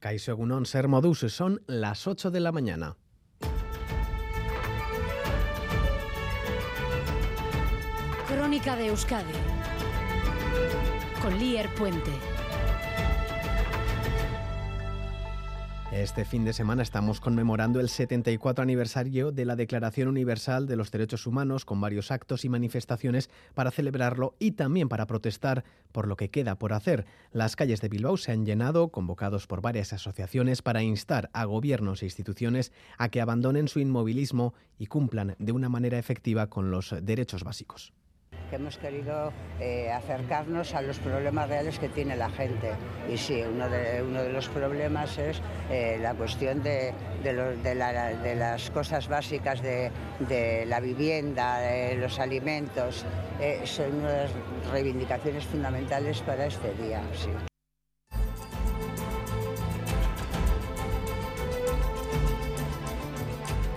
Caixo Egunon, Ser Modus, son las 8 de la mañana. Crónica de Euskadi con Lier Puente. Este fin de semana estamos conmemorando el 74 aniversario de la Declaración Universal de los Derechos Humanos con varios actos y manifestaciones para celebrarlo y también para protestar por lo que queda por hacer. Las calles de Bilbao se han llenado, convocados por varias asociaciones para instar a gobiernos e instituciones a que abandonen su inmovilismo y cumplan de una manera efectiva con los derechos básicos que hemos querido eh, acercarnos a los problemas reales que tiene la gente. Y sí, uno de, uno de los problemas es eh, la cuestión de, de, lo, de, la, de, las cosas básicas de, la vivienda, de los alimentos. Eh, son unas reivindicaciones fundamentales para este día. Sí.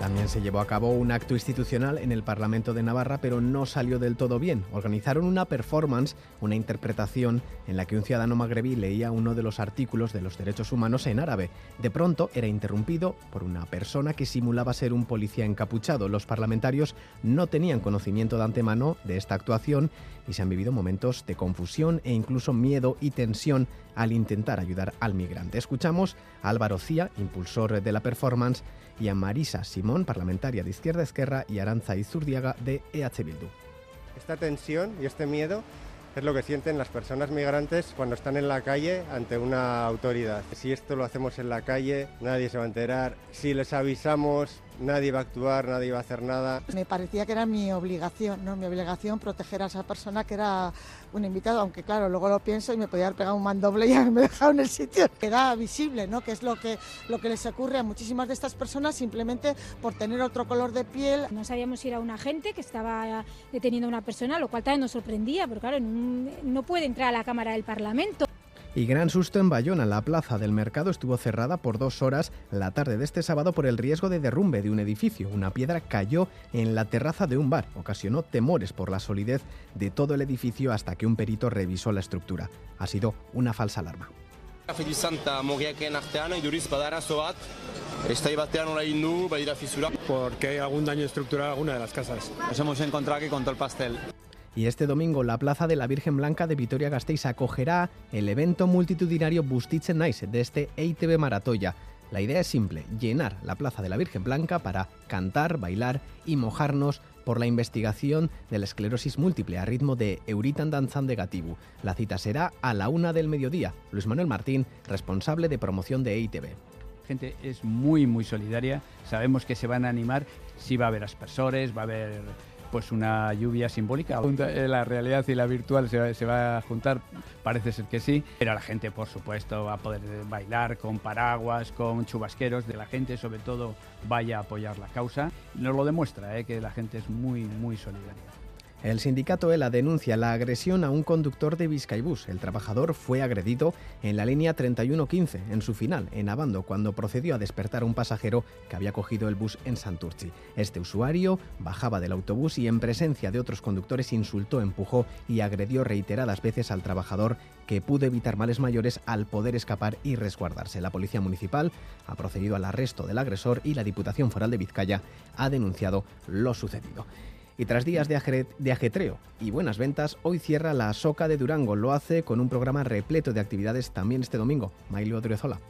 También se llevó a cabo un acto institucional en el Parlamento de Navarra, pero no salió del todo bien. Organizaron una performance, una interpretación, en la que un ciudadano magrebí leía uno de los artículos de los derechos humanos en árabe. De pronto era interrumpido por una persona que simulaba ser un policía encapuchado. Los parlamentarios no tenían conocimiento de antemano de esta actuación y se han vivido momentos de confusión e incluso miedo y tensión al intentar ayudar al migrante. Escuchamos a Álvaro Cía, impulsor de la performance, y a Marisa Simón, parlamentaria de Izquierda Esquerra, y Aranza Izurdiaga de EH Bildu. Esta tensión y este miedo es lo que sienten las personas migrantes cuando están en la calle ante una autoridad. Si esto lo hacemos en la calle, nadie se va a enterar. Si les avisamos, nadie va a actuar, nadie va a hacer nada. Me parecía que era mi obligación, ¿no? Mi obligación proteger a esa persona que era un invitado, aunque claro, luego lo pienso y me podía haber pegado un mandoble y haberme dejado en el sitio. Queda visible, ¿no? Que es lo que, lo que les ocurre a muchísimas de estas personas simplemente por tener otro color de piel. No sabíamos si era un agente que estaba deteniendo a una persona, lo cual también nos sorprendía, porque claro, no puede entrar a la Cámara del Parlamento. Y gran susto en Bayona. La plaza del mercado estuvo cerrada por dos horas la tarde de este sábado por el riesgo de derrumbe de un edificio. Una piedra cayó en la terraza de un bar. Ocasionó temores por la solidez de todo el edificio hasta que un perito revisó la estructura. Ha sido una falsa alarma. Porque hay algún daño estructural a alguna de las casas. Nos hemos encontrado aquí con todo el pastel. Y este domingo la Plaza de la Virgen Blanca de Vitoria-Gasteiz acogerá el evento multitudinario Bustitzen Nice de este EITB Maratoya. La idea es simple, llenar la Plaza de la Virgen Blanca para cantar, bailar y mojarnos por la investigación de la esclerosis múltiple a ritmo de Euritan Danzan de Gatibu. La cita será a la una del mediodía. Luis Manuel Martín, responsable de promoción de EITB gente es muy muy solidaria, sabemos que se van a animar, sí va a haber aspersores, va a haber pues una lluvia simbólica. Eh, la realidad y la virtual se va, a juntar, parece ser que sí, pero la gente por supuesto va a poder bailar con paraguas, con chubasqueros, de la gente sobre todo vaya a apoyar la causa. Nos lo demuestra, eh, que la gente es muy, muy solidaria. El sindicato ELA denuncia la agresión a un conductor de Vizcaibús. El trabajador fue agredido en la línea 3115, en su final, en Abando, cuando procedió a despertar a un pasajero que había cogido el bus en Santurci. Este usuario bajaba del autobús y en presencia de otros conductores insultó, empujó y agredió reiteradas veces al trabajador que pudo evitar males mayores al poder escapar y resguardarse. La Policía Municipal ha procedido al arresto del agresor y la Diputación Foral de Vizcaya ha denunciado lo sucedido. Y tras días de, ajetreo y buenas ventas, hoy cierra la Soca de Durango. Lo hace con un programa repleto de actividades también este domingo. Mailo Odriozola.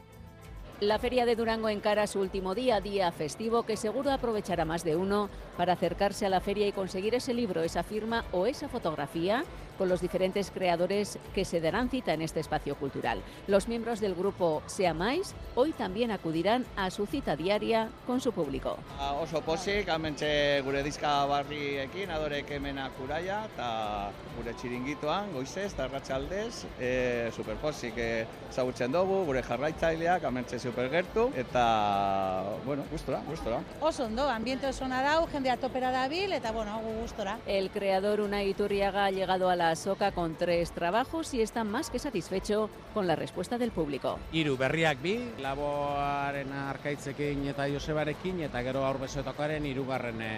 La Feria de Durango encara su último día, día festivo, que seguro aprovechará más de uno para acercarse a la feria y conseguir ese libro, esa firma o esa fotografía con los diferentes creadores que se darán cita en este espacio cultural. Los miembros del grupo Sea Mais hoy también acudirán a su cita diaria con su público. Oso posik, amentxe gure dizka barriekin, adorek hemenak uraia, eta gure txiringitoan, goizez, eta ratxaldez, e, superposik e, zagutzen dugu, gure jarraitzaileak, amentxe supergertu, eta, bueno, gustora, gustora. Oso ondo, ambiente oso nadau, jendea topera dabil, eta, bueno, gustora. El creador Unai Iturriaga ha llegado a la Soca con tres trabajos y está más que satisfecho con la respuesta del público. Iru berriak bi, laboaren arkaitzekin eta Josebarekin eta gero aurbezoetakoaren irugarren e,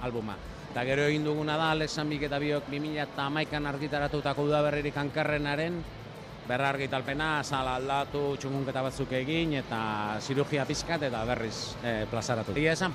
albuma. Eta gero egin duguna da, Alexan Bik eta Biok 2000 eta amaikan argitaratutako udaberririk ankarrenaren aldatu, txungunketa batzuk egin eta cirugía pizkat eta berriz eh, plazaratu. Egia esan.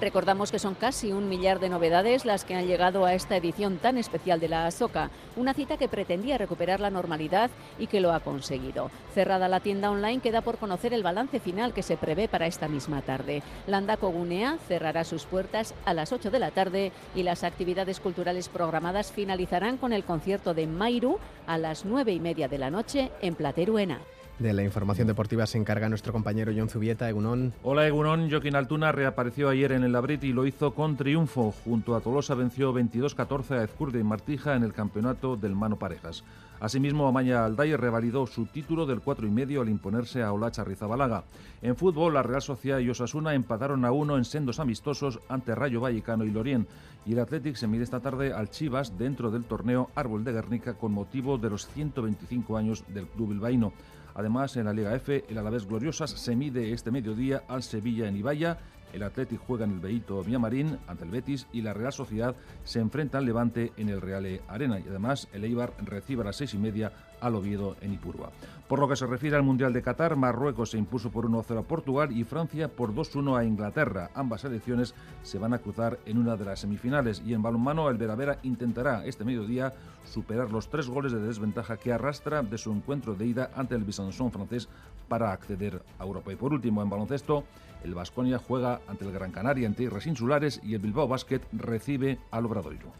Recordamos que son casi un millar de novedades las que han llegado a esta edición tan especial de la ASOCA, una cita que pretendía recuperar la normalidad y que lo ha conseguido. Cerrada la tienda online, queda por conocer el balance final que se prevé para esta misma tarde. Landa Cogunea cerrará sus puertas a las 8 de la tarde y las actividades culturales programadas finalizarán con el concierto de Mairu a las 9 y media de la noche en Plateruena. De la información deportiva se encarga nuestro compañero John Zubieta, Egunon. Hola Egunon, Joaquín Altuna reapareció ayer en el Labrit y lo hizo con triunfo. Junto a Tolosa venció 22-14 a Ezcurde y Martija en el campeonato del Mano Parejas. Asimismo, Amaña Alday revalidó su título del 4 y medio al imponerse a Olacha Rizabalaga. En fútbol, la Real Sociedad y Osasuna empataron a uno en sendos amistosos ante Rayo Vallecano y Lorien. Y el Athletic se mide esta tarde al Chivas dentro del torneo Árbol de Guernica con motivo de los 125 años del club bilbaíno. Además, en la Liga F, el Alavés Gloriosas se mide este mediodía al Sevilla en Ibaya el Athletic juega en el Beito Villamarín ante el Betis y la Real Sociedad se enfrenta al Levante en el Reale Arena. Y además el Eibar recibe a las seis y media al Oviedo en Ipurua. Por lo que se refiere al Mundial de Qatar, Marruecos se impuso por 1-0 a Portugal y Francia por 2-1 a Inglaterra. Ambas selecciones se van a cruzar en una de las semifinales y en balonmano el Veravera intentará este mediodía superar los tres goles de desventaja que arrastra de su encuentro de ida ante el Bisanson francés para acceder a Europa. Y por último, en baloncesto, el Vasconia juega ante el Gran Canaria en tierras insulares y el Bilbao Basket recibe al Obradoiro.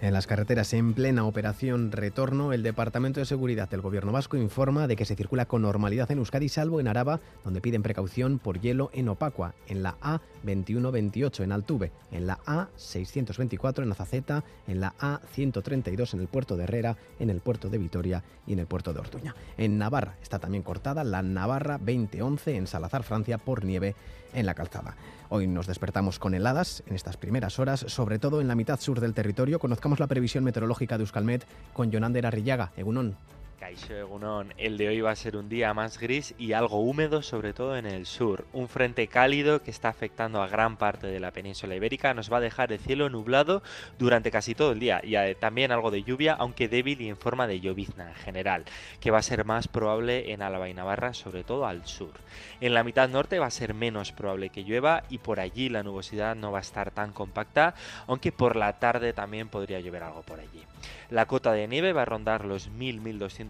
En las carreteras en plena operación retorno, el Departamento de Seguridad del Gobierno Vasco informa de que se circula con normalidad en Euskadi, salvo en Araba, donde piden precaución por hielo en Opacua, en la A2128 en Altuve, en la A624 en Azaceta, en la A132 en el puerto de Herrera, en el puerto de Vitoria y en el puerto de Ortuña. En Navarra está también cortada la Navarra 2011 en Salazar, Francia, por nieve en la calzada. Hoy nos despertamos con heladas en estas primeras horas, sobre todo en la mitad sur del territorio. Conozcamos la previsión meteorológica de Euskalmet con Jonander Arrillaga. Egunon. Caixo Egunon, el de hoy va a ser un día más gris y algo húmedo, sobre todo en el sur. Un frente cálido que está afectando a gran parte de la península ibérica nos va a dejar el cielo nublado durante casi todo el día y eh, también algo de lluvia, aunque débil y en forma de llovizna en general, que va a ser más probable en Álava y Navarra, sobre todo al sur. En la mitad norte va a ser menos probable que llueva y por allí la nubosidad no va a estar tan compacta, aunque por la tarde también podría llover algo por allí. La cota de nieve va a rondar los 1000-1200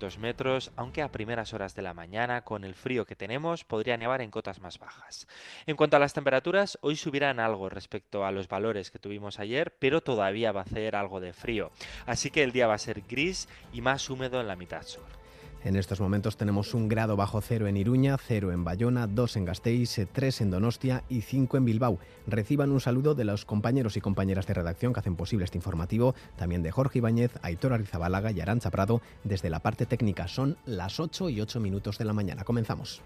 aunque a primeras horas de la mañana, con el frío que tenemos, podría nevar en cotas más bajas. En cuanto a las temperaturas, hoy subirán algo respecto a los valores que tuvimos ayer, pero todavía va a hacer algo de frío. Así que el día va a ser gris y más húmedo en la mitad sur. En estos momentos tenemos un grado bajo cero en Iruña, cero en Bayona, dos en Gasteiz, tres en Donostia y cinco en Bilbao. Reciban un saludo de los compañeros y compañeras de redacción que hacen posible este informativo, también de Jorge Ibáñez, Aitor Arizabalaga y Arancha Prado desde la parte técnica. Son las 8 y 8 minutos de la mañana. Comenzamos.